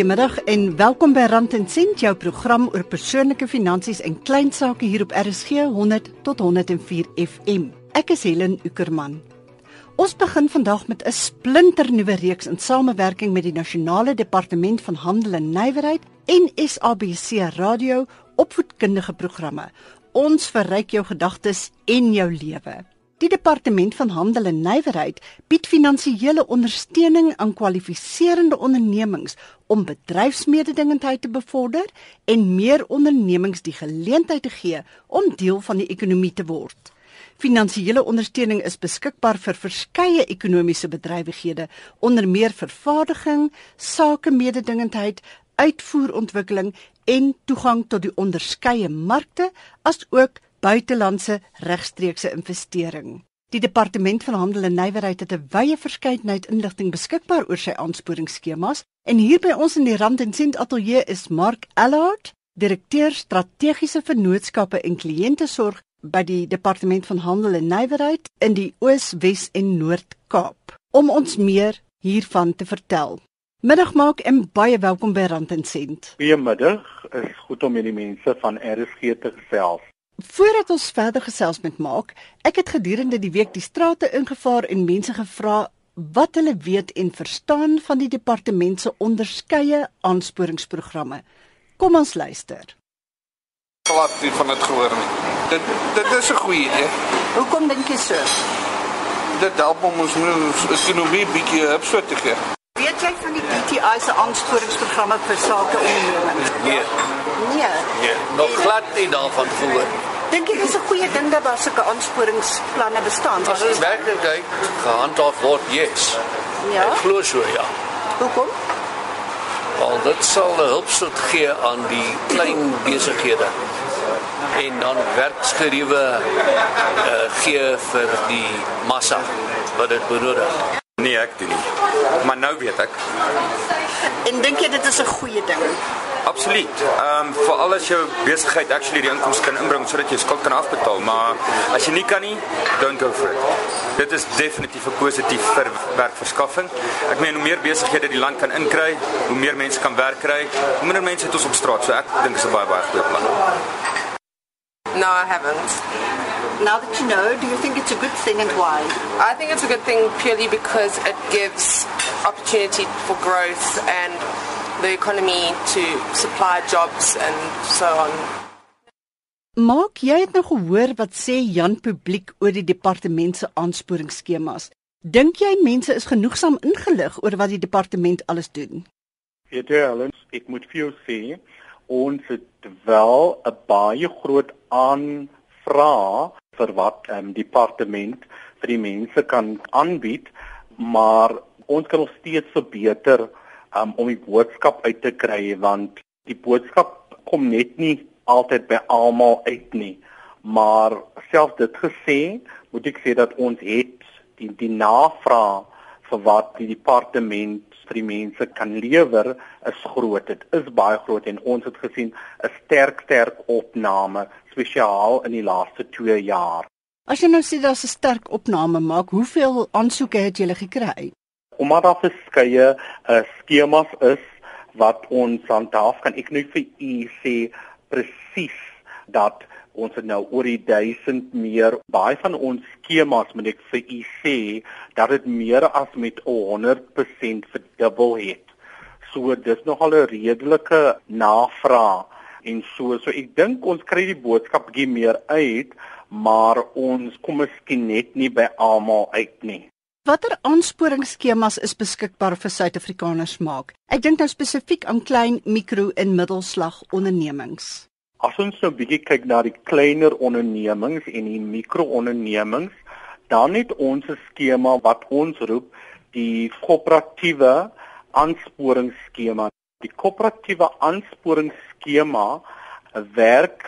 Goeiemiddag en welkom by Rand en Sent, jou program oor persoonlike finansies en klein sake hier op RSG 100 tot 104 FM. Ek is Helen Ukerman. Ons begin vandag met 'n splinternuwe reeks in samewerking met die Nasionale Departement van Handel en Nywerheid en SABC Radio opvoedkundige programme. Ons verryk jou gedagtes en jou lewe. Die departement van handel en nywerheid bied finansiële ondersteuning aan kwalifiserende ondernemings om bedryfsmededingendheid te bevorder en meer ondernemings die geleentheid te gee om deel van die ekonomie te word. Finansiële ondersteuning is beskikbaar vir verskeie ekonomiese bedrywighede, onder meer vervaardiging, sakemededingendheid, uitvoerontwikkeling en toegang tot die onderskeie markte, asook buitelandse regstreekse investering. Die departement van handel en nywerheid het 'n wye verskeidenheid inligting beskikbaar oor sy aansporingsskemas en hier by ons in die Rand en Sent ateljee is Mark Allard, direkteur strategiese vennootskappe en kliëntesorg by die departement van handel en nywerheid in die Oos, Wes en Noord-Kaap om ons meer hiervan te vertel. Middag maak en baie welkom by Rand en Sent. Goeiemiddag, is goed om met die mense van RSG te gesels. Voordat ons verder gesels met maak, ek het gedurende die week die strate ingevaar en mense gevra wat hulle weet en verstaan van die departement se onderskeie aansporingsprogramme. Kom ons luister. Glad nie van dit gehoor nie. Dit dit is 'n goeie idee. Hoekom dink jy so? Dit help om ons ekonomie bietjie hupswit te gee. Weet jy van die DTI se aansporingsprogramme vir sake ondernemings? Nee. Nee. Nee, nog glad nie daarvan gehoor. Dink jy dis 'n goeie ding dat daar sulke aansporingsplanne bestaan? As dit werklik gehandhaaf word, yes. Ja. Ek glo so ja. Hoekom? Al dit sal 'n hulpstuk gee aan die klein besighede en dan werksgeriewe uh, gee vir die massa wat dit benodig. Nee, ek doen nie. Maar nou weet ek. En dink jy dit is 'n goeie ding? Absoluut. Ehm um, veral as jou besigheid actually die inkomste kan inbring sodat jy skuld kan afbetaal, maar as jy nie kan nie, don't go for it. Dit is definitief positief vir werkverskaffing. Ek meen hoe meer besighede die land kan inkry, hoe meer mense kan werk kry, hoe minder mense het ons op straat. So ek dink dit is 'n baie baie goeie plan. No, I haven't. Now that you know, do you think it's a good thing and why? I think it's a good thing purely because it gives opportunity for growth and the economy to supply jobs and so on. Maak jy het nou gehoor wat sê Jan publiek oor die departement se aansporingsskemas? Dink jy mense is genoegsaam ingelig oor wat die departement alles doen? Weet jy Helen, ek moet vir jou sê ons het wel 'n baie groot aanvraag vir wat ehm um, departement vir die mense kan aanbied, maar ons kan nog steeds verbeter um, om die boodskap uit te kry want die boodskap kom net nie altyd by almal uit nie. Maar selfs dit gesê, moet ek sê dat ons het die die navraag vir wat die departement vir die mense kan lewer is groot. Dit is baie groot en ons het gesien 'n sterk sterk opname spesiaal in die laaste 2 jaar. As jy nou sê daar's 'n sterk opname maak, hoeveel aansoeke het jy gekry? Omdat daar verskeie uh, skemas is wat ons handhaaf, kan ek nou vir u sê presies dat ons het nou oor die 1000 meer baie van ons skemas moet ek vir u sê dat dit meer as met 100% verdubbel het. So dis nogal 'n redelike navraag en so so ek dink ons kry die boodskap bietjie meer uit, maar ons kom miskien net nie by almal uit nie. Watter aansporingsskemas is beskikbaar vir Suid-Afrikaners maak? Ek dink nou spesifiek aan klein, mikro en middelslag ondernemings. As ons nou bietjie kyk na die kleiner ondernemings en die mikroondernemings, dan het ons 'n skema wat ons roep die koöperatiewe aansporingsskema. Die koöperatiewe aansporingsskema werk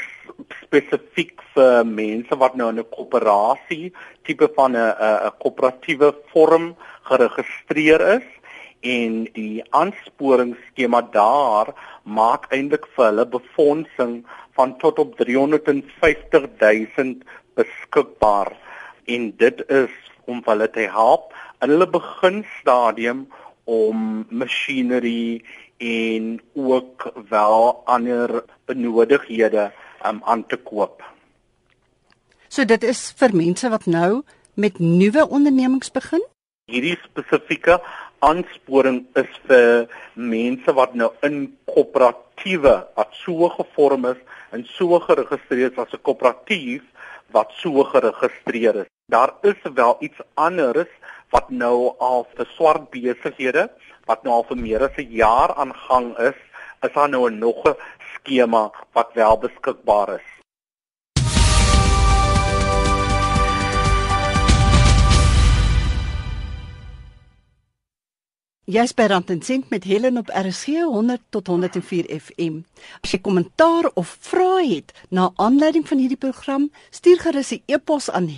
spesifiek vir mense wat nou in 'n koöperasie tipe van 'n 'n koöperatiewe vorm geregistreer is en die aansporingsskema daar maak eintlik vir hulle befondsing van tot op 350 000 beskikbaar. En dit is om hulle te help in hulle beginstadium om masjinerie en ook wel ander benodighede um, aan te koop. So dit is vir mense wat nou met nuwe ondernemings begin? Hierdie spesifieke aansporing is vir mense wat nou in koöperatiewe wat so gevorm is en so geregistreer is as 'n koöperatief wat so geregistreer is. Daar is wel iets anders wat nou al vir swart besighede wat nou al vir meer as 'n jaar aan gang is, is daar nou 'n nog 'n skema wat wel beskikbaar is. Jy's by Rand en Sent met Helen op RSG 100 tot 104 FM. As jy kommentaar of vrae het na aanleiding van hierdie program, stuur gerus 'n e-pos aan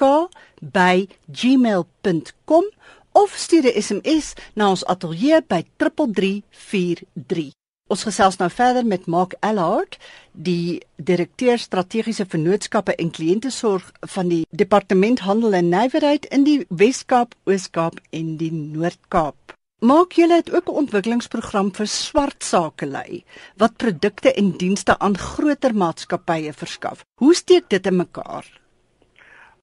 helen.ueck@gmail.com of stuur 'n SMS na ons ateljee by 3343. Ons gesels nou verder met Mark Allard, die direkteur strategiese vennootskappe en kliëntesorg van die Departement Handel en Nywerheid in die Wes-Kaap, Oos-Kaap en die Noord-Kaap. Maak julle het ook 'n ontwikkelingsprogram vir swart sakelei wat produkte en dienste aan groter maatskappye verskaf. Hoe steek dit in mekaar?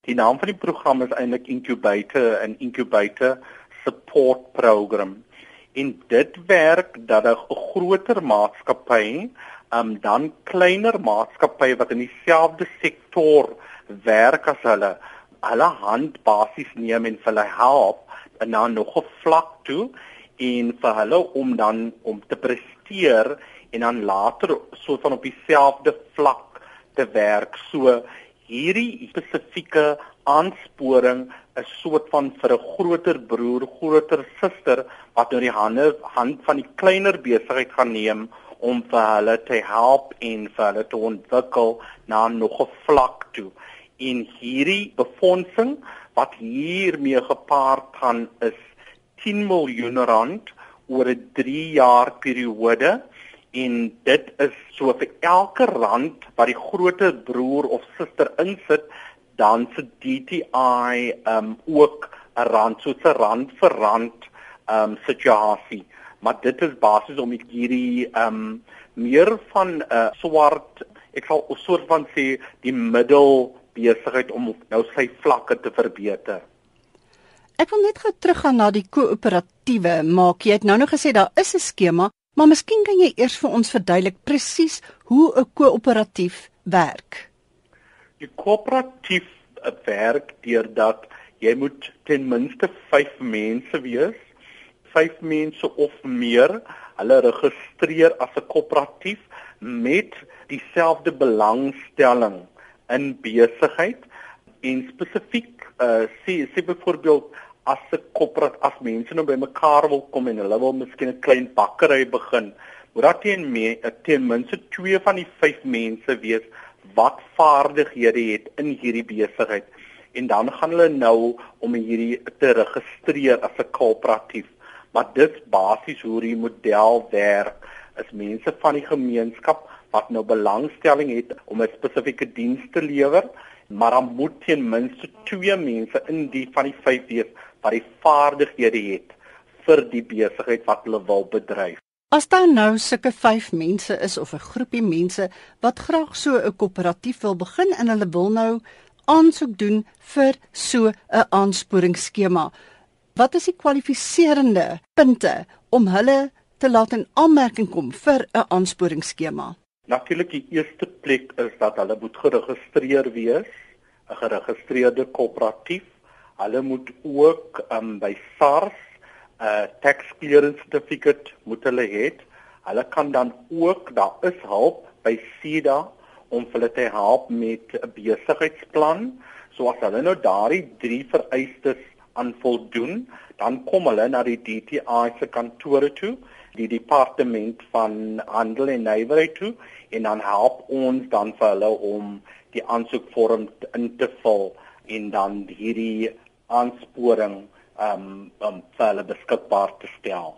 Die naam van die program is eintlik Incubator en Incubator Support Program. En dit werk dat 'n groter maatskappy um dan kleiner maatskappye wat in dieselfde sektor werk as hulle hulle hand basies neem en hulle help en dan nog 'n vlak toe en vir hulle om dan om te presteer en dan later so van op dieselfde vlak te werk. So hierdie spesifieke aansporing 'n soort van vir 'n groter broer, groter suster wat nou die hande hand van die kleiner besigheid gaan neem om vir hulle te help en vir hulle te ontwikkel na nog 'n vlak toe. En hierdie befondsing wat hiermee gepaard gaan is 10 miljoen rand oor 'n 3 jaar periode en dit is so vir elke rand wat die groter broer of suster insit dan se DTI um ook 'n rand so 'n rand vir rand um situasie maar dit is basies om hierdie um meer van 'n uh, swart ek sal 'n soort van sê die middel besigheid om nou sy vlakke te verbeter. Ek wil net gou teruggaan na die koöperatiewe maak jy het nou nog gesê daar is 'n skema maar miskien kan jy eers vir ons verduidelik presies hoe 'n koöperatief werk. Die koöperatief werk deurdat jy moet ten minste 5 mense wees, 5 mense of meer, hulle registreer as 'n koöperatief met dieselfde belangstelling in besigheid en spesifiek uh, sê sê byvoorbeeld as 'n koöperatief as mense nou bymekaar wil kom en hulle wil miskien 'n klein bakkery begin, moet daar teen me, ten minste 2 van die 5 mense wees wat vaardighede het in hierdie besigheid en dan gaan hulle nou om hierdie te registreer as 'n koöperatief. Maar dit basies hoe die model werk is mense van die gemeenskap wat nou belangstelling het om 'n spesifieke diens te lewer, maar dan moet ten minste twee mense in die van die vyf wees wat die vaardighede het vir die besigheid wat hulle wil bedryf. As daar nou sulke 5 mense is of 'n groepie mense wat graag so 'n koöperatief wil begin en hulle wil nou aansoek doen vir so 'n aansporingsskema. Wat is die kwalifiserende punte om hulle te laat in aanmerking kom vir 'n aansporingsskema? Natuurlik die eerste plek is dat hulle moet geregistreer wees, 'n geregistreerde koöperatief. Hulle moet ook um, by SARS 'n uh, tax clearance certificate moet hulle hê. Hulle kan dan ook daar is hulp by SIDA om hulle te help met 'n besigheidsplan. So as hulle nou daardie drie vereistes aan voldoen, dan kom hulle na die DTI se kantore toe, die departement van handel en nywerheid toe en dan help ons dan vir hulle om die aansoekvorm in te vul en dan hierdie aansporing um um vir hulle beskikbaar te stel.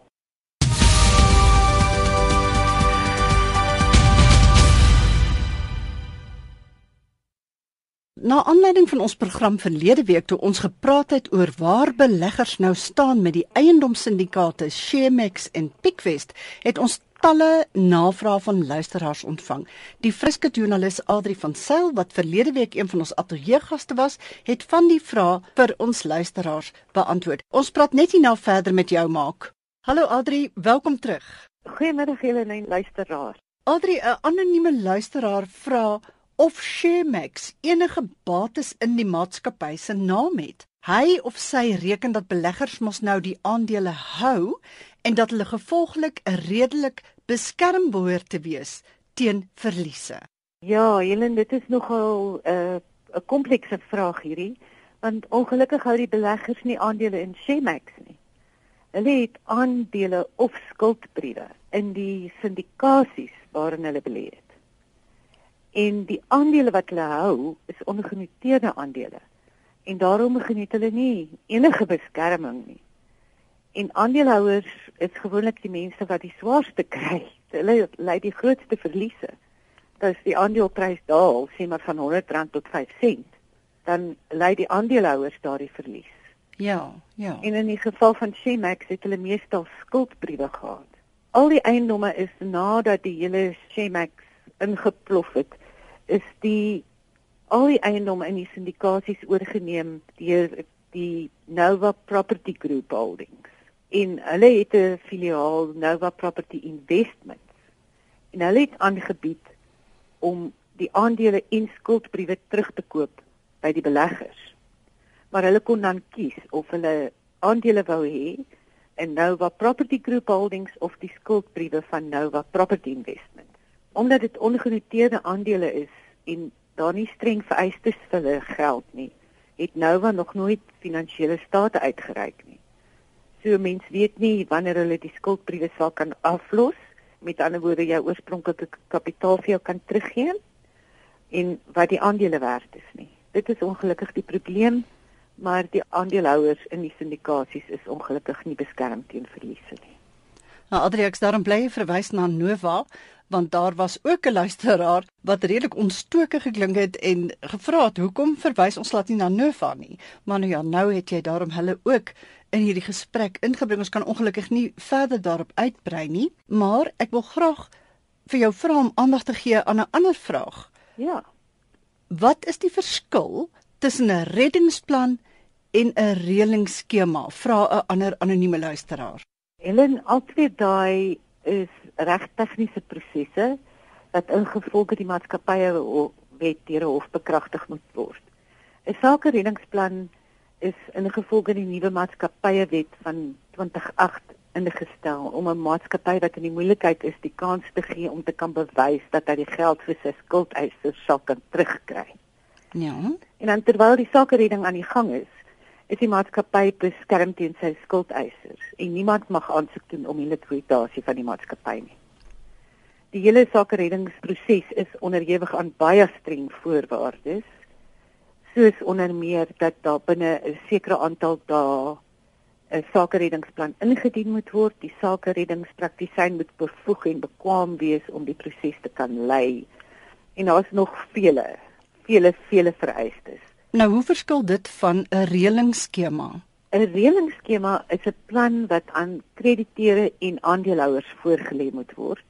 Na aanleiding van ons program verlede week toe ons gepraat het oor waar beleggers nou staan met die eiendomssyndikaate Shemax en Pickwest, het ons talle navrae van luisteraars ontvang. Die friske joernalis Adri van Sail wat verlede week een van ons ateljeegaste was, het van die vrae vir ons luisteraars beantwoord. Ons praat net hierna verder met jou maak. Hallo Adri, welkom terug. Goeiemiddag julle en luisteraars. Adri, 'n anonieme luisteraar vra of Shemax enige bates in die maatskappy se naam het. Hy of sy reken dat beleggers mos nou die aandele hou en dat hulle gevolglik 'n redelik beskerm behoort te wees teen verliese. Ja, Helen, dit is nogal 'n uh, 'n komplekse vraag hierdie, want ongelukkig hou die beleggers nie aandele in Shemax nie. Hulle het aandele of skuldbriewe in die syndikasies waarin hulle belê het. En die aandele wat hulle hou, is ongenoteerde aandele. En daarom geniet hulle nie enige beskerming nie. En aandeelhouers is gewoonlik die mense wat die swaarste kry. Hulle ly die grootste verliese. As die aandeleprys daal, sê maar van R100 tot 5 sent, dan ly die aandeelhouers daardie verlies. Ja, ja. En in die geval van Shemax het hulle meestal skuldbriewe gehad. Al die eiendomme is nadat die hele Shemax ingeplof het, is die al die eiendomme in die syndikasies oorgeneem deur die Nova Property Group Holdings en hulle het 'n filiaal Nova Property Investments. En hulle het aangebied om die aandele en skuldbriewe terug te koop by die beleggers. Maar hulle kon dan kies of hulle aandele wou hê in Nova Property Group Holdings of die skuldbriewe van Nova Property Investments. Omdat dit ongenoteerde aandele is en daar nie streng vereistes vir hulle geld nie, het Nova nog nooit finansiële state uitgereik nie. So mens weet nie wanneer hulle die skuldbriewe sal kan aflos, met ander woorde jou oorspronklike kapitaal vir jou kan teruggee en wat die aandele werd is nie. Dit is ongelukkig die probleem, maar die aandeelhouers in die syndikasies is ongelukkig nie beskerm teen verliese nie. Nou Adriax daarom bly verwys na Nova want daar was ook 'n luisteraar wat redelik ontstoke geklink het en gevra het hoekom verwys ons laat nie na Nova nie. Maar nou ja, nou het jy daarom hulle ook in hierdie gesprek ingebring. Ons kan ongelukkig nie verder daarop uitbrei nie, maar ek wil graag vir jou vra om aandag te gee aan 'n ander vraag. Ja. Wat is die verskil tussen 'n reddingsplan en 'n reëlingsskema? Vra 'n ander anonieme luisteraar. Helen, altyd daai is reg tegniese prosesse wat ingevolge die maatskappye wet deur 'n hof bekragtig moet word. 'n Sake reddingsplan is ingevolge die nuwe maatskappye wet van 2008 ingestel om 'n maatskappy wat in die moeilikheid is die kans te gee om te kan bewys dat hy die geld vir sy skuldeisers sal kan terugkry. Ja. En dan terwyl die sake redding aan die gang is, is die maatskappy beskerm teen sy skuldeisers en niemand mag aansoek doen om die likwidasie van die maatskappy nie. Die hele sake reddingsproses is onderhewig aan baie streng voorwaardes soos onder meer dat daar binne 'n sekere aantal dae 'n sake reddingsplan ingedien moet word. Die sake reddingspraktisyn moet bevoeg en bekwam wees om die proses te kan lei. En daar's nog vele, vele, vele vereistes. Nou, hoe verskil dit van 'n reëlingsskema? 'n Reëlingsskema is 'n plan wat aan krediteure en aandeelhouers voorgelê moet word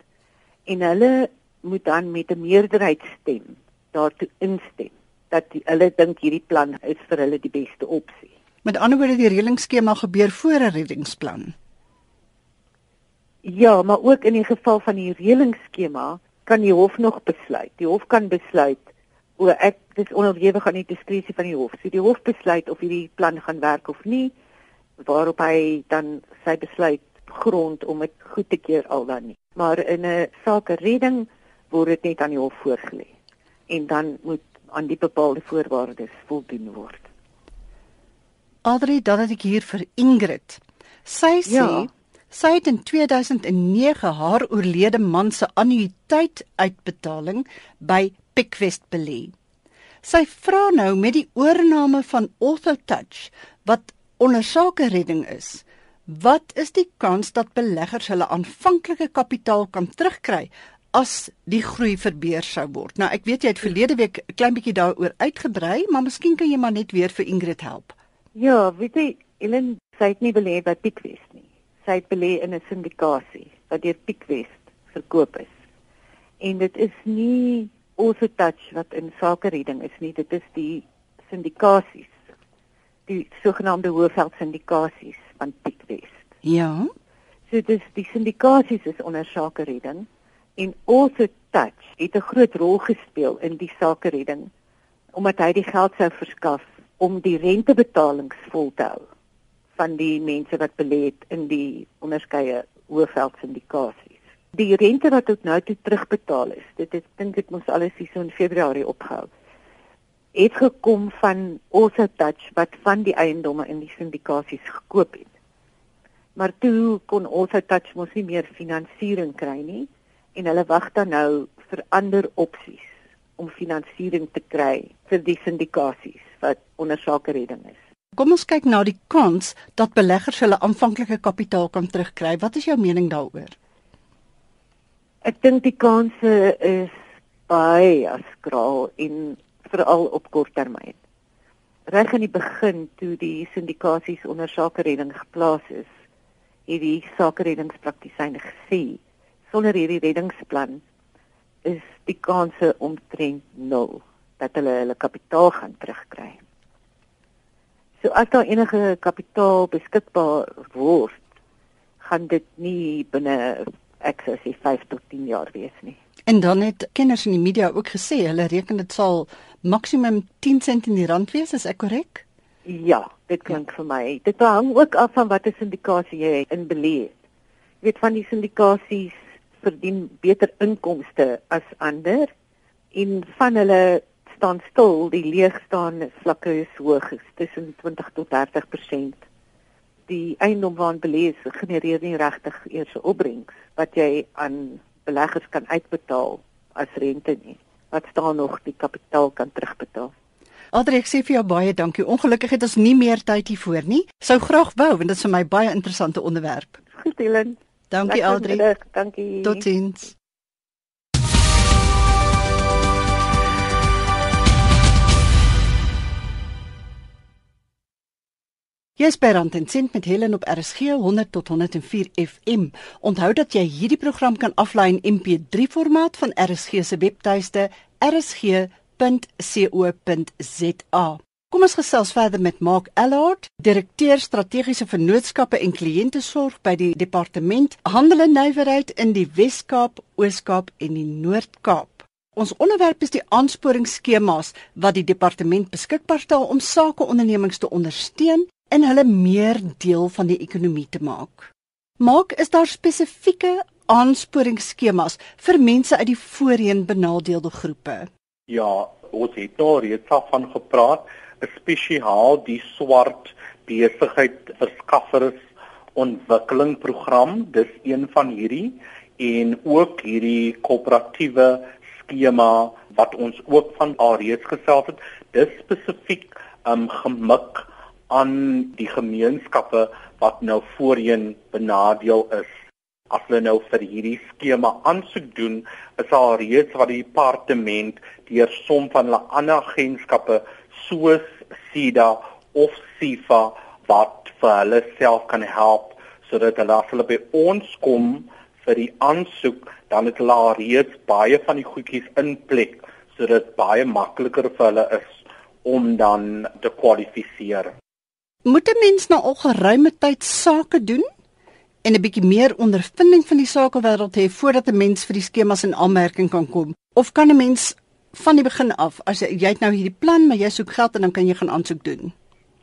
en hulle moet dan met 'n meerderheid stem daartoe instem dat die, hulle dink hierdie plan is vir hulle die beste opsie. Met ander woorde, die reëlingsskema gebeur voor 'n reddingsplan. Ja, maar ook in die geval van die reëlingsskema kan die hof nog besluit. Die hof kan besluit o, ek dis onderhewig aan die diskresie van die hof. So die hof besluit of hierdie plan gaan werk of nie, waarop hy dan sy besluit grond om dit goed te keur al dan nie. Maar in 'n saak redding word dit net aan die hof voorgelê en dan moet aan die bepaalde voorwaardes voldoen word. Adri, dan het ek hier vir Ingrid. Sy sê Ja. sy het in 2009 haar oorlede man se annuïteit uitbetaling by Pickwest belê. Sy vra nou met die oorneem van Orthotouch wat onder sake redding is, wat is die kans dat beleggers hulle aanvanklike kapitaal kan terugkry as die groei verbeur sou word. Nou ek weet jy het verlede week 'n klein bietjie daaroor uitgebrei, maar miskien kan jy maar net weer vir Ingrid help. Ja, weet jy, Ellen sy het nie belê by Piekwest nie. Sy het belê in 'n syndikasie wat deur Piekwest verkoop is. En dit is nie also touch wat in sake redding is nie, dit is die syndikasies. Die sogenaamde Hoëveld syndikasies van Piekwest. Ja. So dis die syndikasies is onder sake redding en also touch het 'n groot rol gespeel in die sake redding omdat hy die geld sou verskaf om die rentebetalings vol te hou van die mense wat belê het in die onderskeie Hoëveld syndikasies. Die rente wat tot nou toe terugbetaal is, dit is dink ek mos alles hier so in Februarie opgehou. Het gekom van Also Touch wat van die eiendomme in die syndikasies gekoop het. Maar toe kon Also Touch mos nie meer finansiering kry nie en hulle wag dan nou vir ander opsies om finansiering te kry vir die syndikasies wat onder sake redding is. Kom ons kyk na die kans dat beleggers hulle aanvanklike kapitaal kan terugkry. Wat is jou mening daaroor? Ek dink die kanse is baie skraal en veral op kort termyn. Reg in die begin toe die syndikasies onder sake redding geplaas is, het die sake reddingspraktisyne gesê sonder hierdie reddingsplan is die kanse omtrent nul dat hulle hulle kapitaal gaan terugkry. So as daar enige kapitaal beskikbaar word, gaan dit nie binne ek sou sê 5 tot 10 jaar wees nie. En dan het kenners in die media ook gesê hulle reken dit sal maksimum 10 sent in die rand wees, is ek korrek? Ja, dit klink ja. vir my. Dit hang ook af van watter syndikasie jy in belê. Jy weet van die syndikasies verdien beter inkomste as ander en van hulle staan stil, die leegstaande vlakke is hoog, tussen 20 tot 30%. Die eiendom waarin belê is, genereer nie regtig eers 'n opbrengs wat jy aan beleggers kan uitbetaal as rente nie. Wat staan nog die kapitaal kan terugbetaal. Adri, ek sê vir jou baie dankie. Ongelukkig het ons nie meer tyd hiervoor nie. Sou graag wou want dit is vir my baie interessante onderwerp. Goed, Helen. Dankie Adri. Dankie. Totsiens. Jy's by Rand en Sent met Helen op RSG 100 tot 104 FM. Onthou dat jy hierdie program kan aflaai in MP3 formaat van RSG se webtuiste rsg.co.za. Kom ons gesels verder met Mark Allard, direkteur strategiese vennootskappe en kliëntesorg by die Departement Handel en Nywerheid in die Wes-Kaap, Oos-Kaap en die Noord-Kaap. Ons onderwerp is die aansporingsskemas wat die departement beskikbaar stel om sakeondernemings te ondersteun en hulle meer deel van die ekonomie te maak. Maak is daar spesifieke aansporingsskemas vir mense uit die voorheen benadeelde groepe? Ja, ons het daar reeds van gepraat, spesiaal die swart besigheid verskaffers ontwikkelingprogram, dis een van hierdie en ook hierdie koöperatiewe skema wat ons ook van alreeds gesels het, dis spesifiek um gemik aan die gemeenskappe wat nou voorheen benadeel is. As hulle nou vir hierdie skema aansoek doen, is al reeds wat die departement deur som van hulle ander agentskappe soos SIDA of SIFA wat vir hulle self kan help sodat hulle as hulle by ons kom vir die aansoek, dan het hulle reeds baie van die goedjies in plek sodat baie makliker vir hulle is om dan te kwalifiseer. Moet 'n mens nou al geruime tyd sake doen en 'n bietjie meer ondervinding van die sakewêreld hê voordat 'n mens vir die skemas in aanmerking kan kom? Of kan 'n mens van die begin af as jy, jy het nou hierdie plan, maar jy soek geld en dan kan jy gaan aansoek doen?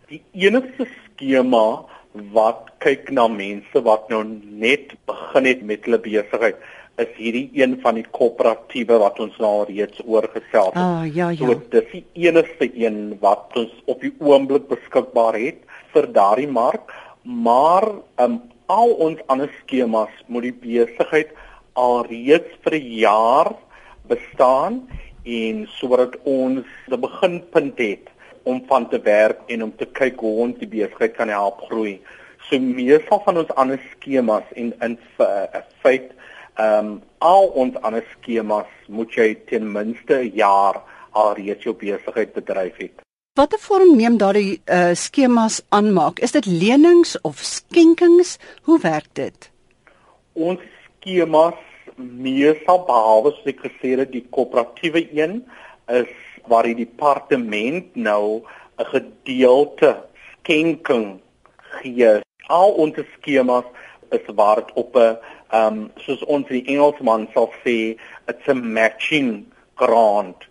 Die enigste skema wat kyk na mense wat nou net begin het met hulle besigheid is hierdie een van die koöperatiewe wat ons nou reeds oorgestel het. Ah, ja, ja. So dis die enigste een wat ons op die oomblik beskikbaar het vir daardie mark, maar um, al ons ander skemas moet die besigheid al reeds vir 'n jaar bestaan en sodat ons 'n beginpunt het om van te werk en om te kyk hoe ons die besigheid kan help groei. So meestal van ons ander skemas en in feit Ehm um, al ons ander skemas moet jy ten minste 'n jaar alreeds jou besigheid bedryf het. Watter vorm neem daardie uh, skemas aanmaak? Is dit lenings of skenkings? Hoe werk dit? Ons skemas meestal behalwe soos ek gesê het die koöperatiewe een is waar die departement nou 'n gedeelte skenking gee. Al ons skemas is waar dit op 'n ehm um, soos ons die Engelsman sal sê, it's a matching grant.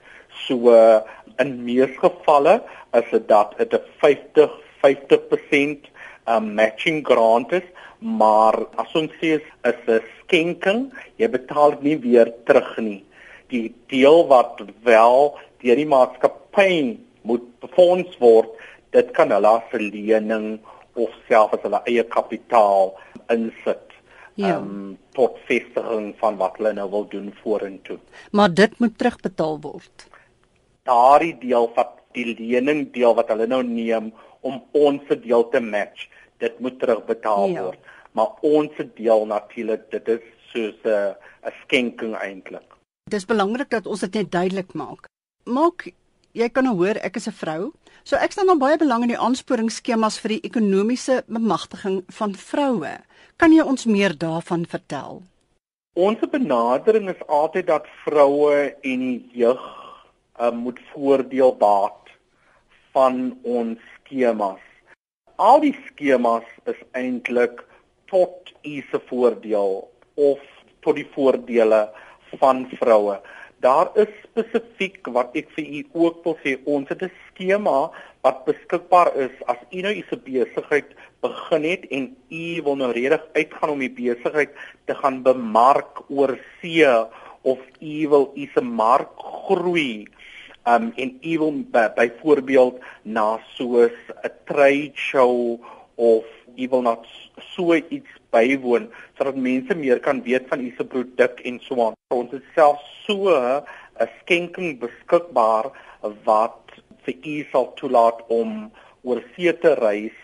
So uh, in meeste gevalle is dit dat dit 'n 50 50% um, matching grant is, maar as ons sê is 'n skenking, jy betaal dit nie weer terug nie. Die deel wat wel deur die maatskappy moet befonds word, dit kan hulle as 'n lening of self as hulle eie kapitaal insit. Ja. Um, tot vestiging van wat hulle nou wil doen vorentoe. Maar dit moet terugbetaal word. Daardie deel wat die lening deel wat hulle nou neem om ons se deel te match, dit moet terugbetaal ja. word. Maar ons se deel natuurlik, dit is soos 'n 'n skenking eintlik. Dit is belangrik dat ons dit net duidelik maak. Maak jy kan nou hoor ek is 'n vrou. So ek staan dan baie belang in die aansporingsskemas vir die ekonomiese bemagtiging van vroue. Kan jy ons meer daarvan vertel? Ons benadering is altyd dat vroue en die jeug uh, moet voordeel baat van ons skemas. Al die skemas is eintlik tot u se voordeel of tot die voordele van vroue. Daar is spesifiek wat ek vir u ook wil sê, ons het 'n skema wat beskikbaar is as u nou u se besigheid begin het en u wil nou redig uitgaan om die besigheid te gaan bemark oor see of u wil u se mark groei um en u wil byvoorbeeld na soos 'n trade show of u wil na so iets bywoon sodat mense meer kan weet van u se produk en so aan. Ons het self so 'n skenking beskikbaar wat vir u sal toelaat om oor see te reis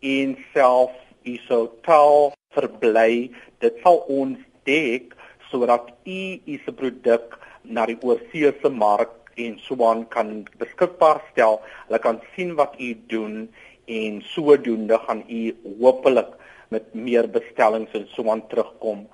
en self u sou tel verbly. Dit sal ons dek sodat u u se produk na die oorseese mark en soaan kan beskikbaar stel. Hulle kan sien wat u doen en sodoende gaan u hopelik met meer bestellings en soaan terugkom.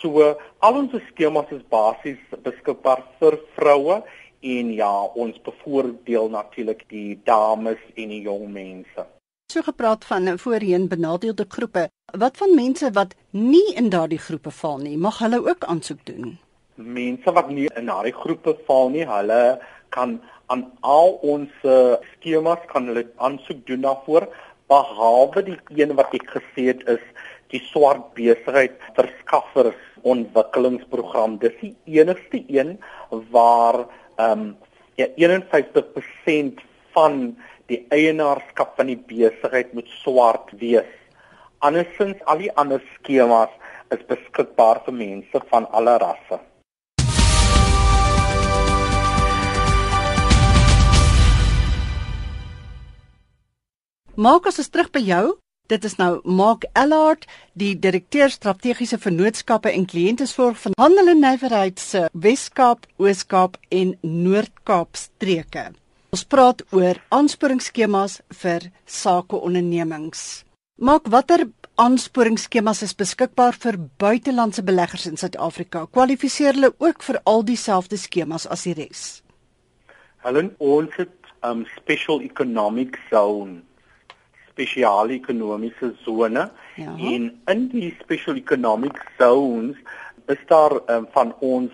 So al ons skemas is basies beskikbaar vir vroue en ja, ons bevoordeel natuurlik die dames en die jong mense. So gepraat van voorheen benadeelde groepe. Wat van mense wat nie in daardie groepe val nie, mag hulle ook aansoek doen? Mense wat nie in daardie groepe val nie, hulle kan aan al ons skemas kan hulle aansoek doen daarvoor behalwe die een wat ek gesê het is die swart besigheid verskaffers ontwikkelingsprogram. Dis die enigste een waar ehm um, ja 51% van die eienaarskap van die besigheid moet swart wees. Andersins al die ander skemas is beskikbaar vir mense van alle rasse. Maak ons terug by jou. Dit is nou Mark Ellard, die direkteur strategiese vennootskappe en kliëntesorg van Handel en Nywerheid se Wes-Kaap, Oos-Kaap en Noord-Kaap streke. Ons praat oor aansporingsskemas vir sakeondernemings. Maak watter aansporingsskemas is beskikbaar vir buitelandse beleggers in Suid-Afrika? Kwalifiseer hulle ook vir al dieselfde skemas as die res? Helen, ons het um, special economic zone spesiale ekonomiese sone ja. en in die special economic zones is daar um, van ons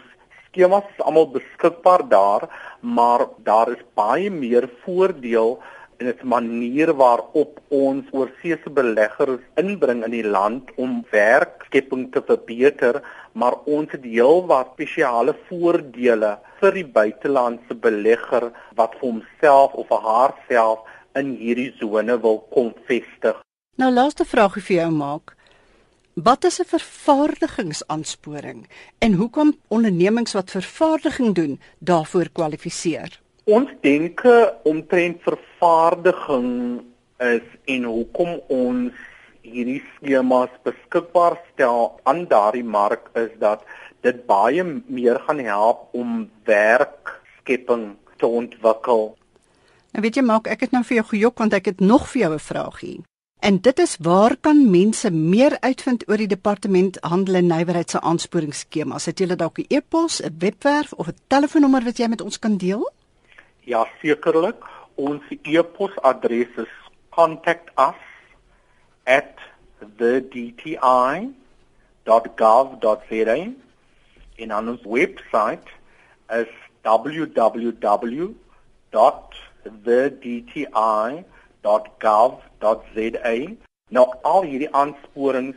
skemas almal beskikbaar daar maar daar is baie meer voordeel en dit manier waarop ons oorseese beleggers inbring in die land om werkskepping te verbeter maar ons het heel wat spesiale voordele vir die buitelandse belegger wat vir homself of vir haarself in hierdie sone wil kom vestig. Nou laaste vraagie vir jou maak. Wat is 'n vervaardigingsaansporing en hoekom ondernemings wat vervaardiging doen daarvoor kwalifiseer? Ons denke omtrent vervaardiging is en hoekom ons hierdie skemas beskikbaar stel aan daardie mark is dat dit baie meer gaan help om werkskepping te ontwikkel. Nou weet jy maak ek het nou vir jou gejok want ek het nog vir jou 'n vraagie. En dit is waar kan mense meer uitvind oor die departement handel en nywerheid se aansporingsskema? Het julle dalk 'n e-pos, 'n webwerf of 'n telefoonnommer wat jy met ons kan deel? Ja, sekerlik. Ons e-posadres is contactus@thedti.gov.za en ons webwerf is www.thedti.gov.za. Nou al hierdie aansporings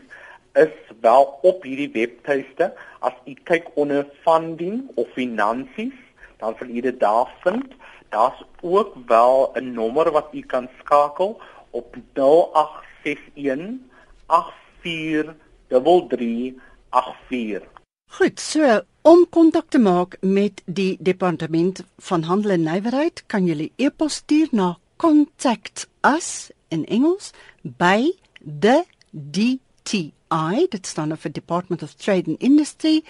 is wel op hierdie webtuiste. As u kyk onder funding of finansies, dan sal u dit daar vind. Daar's ook wel 'n nommer wat u kan skakel op 0861 843384. Goed, so om kontak te maak met die departement van handel en nywerheid, kan jy e-pos stuur na contact us in Engels by the DTI, dit staan vir Department of Trade and Industry.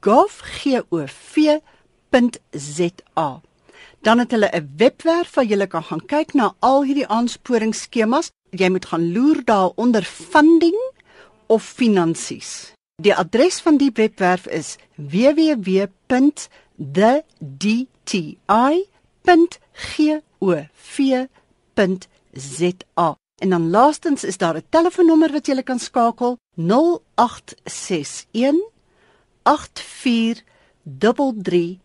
.gov.za dan het hulle 'n webwerf waar jy kan gaan kyk na al hierdie aansporingsskemas. Jy moet gaan loer daar onder funding of finansies. Die adres van die webwerf is www.thedti.gov.za. En dan laastens is daar 'n telefoonnommer wat jy kan skakel 0861 84 33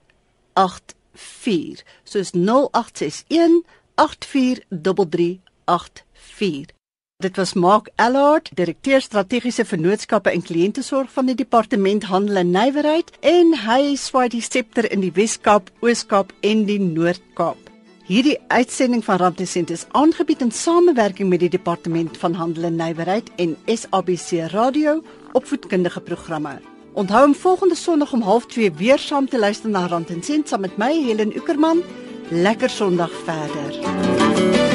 4 soos 0861 843384 Dit was Mark Allard, direkteur strategiese vennootskappe en kliëntesorg van die departement handel en nywerheid en hy swaai die septer in die Wes-Kaap, Oos-Kaap en die Noord-Kaap. Hierdie uitsending van Randesent is aangebied in samewerking met die departement van handel en nywerheid en SABC Radio opvoedkundige programme. Onthou om volgende Sondag om 0.30 weer saam te luister na Rand en Sent saam met my Helen Ukerman. Lekker Sondag verder.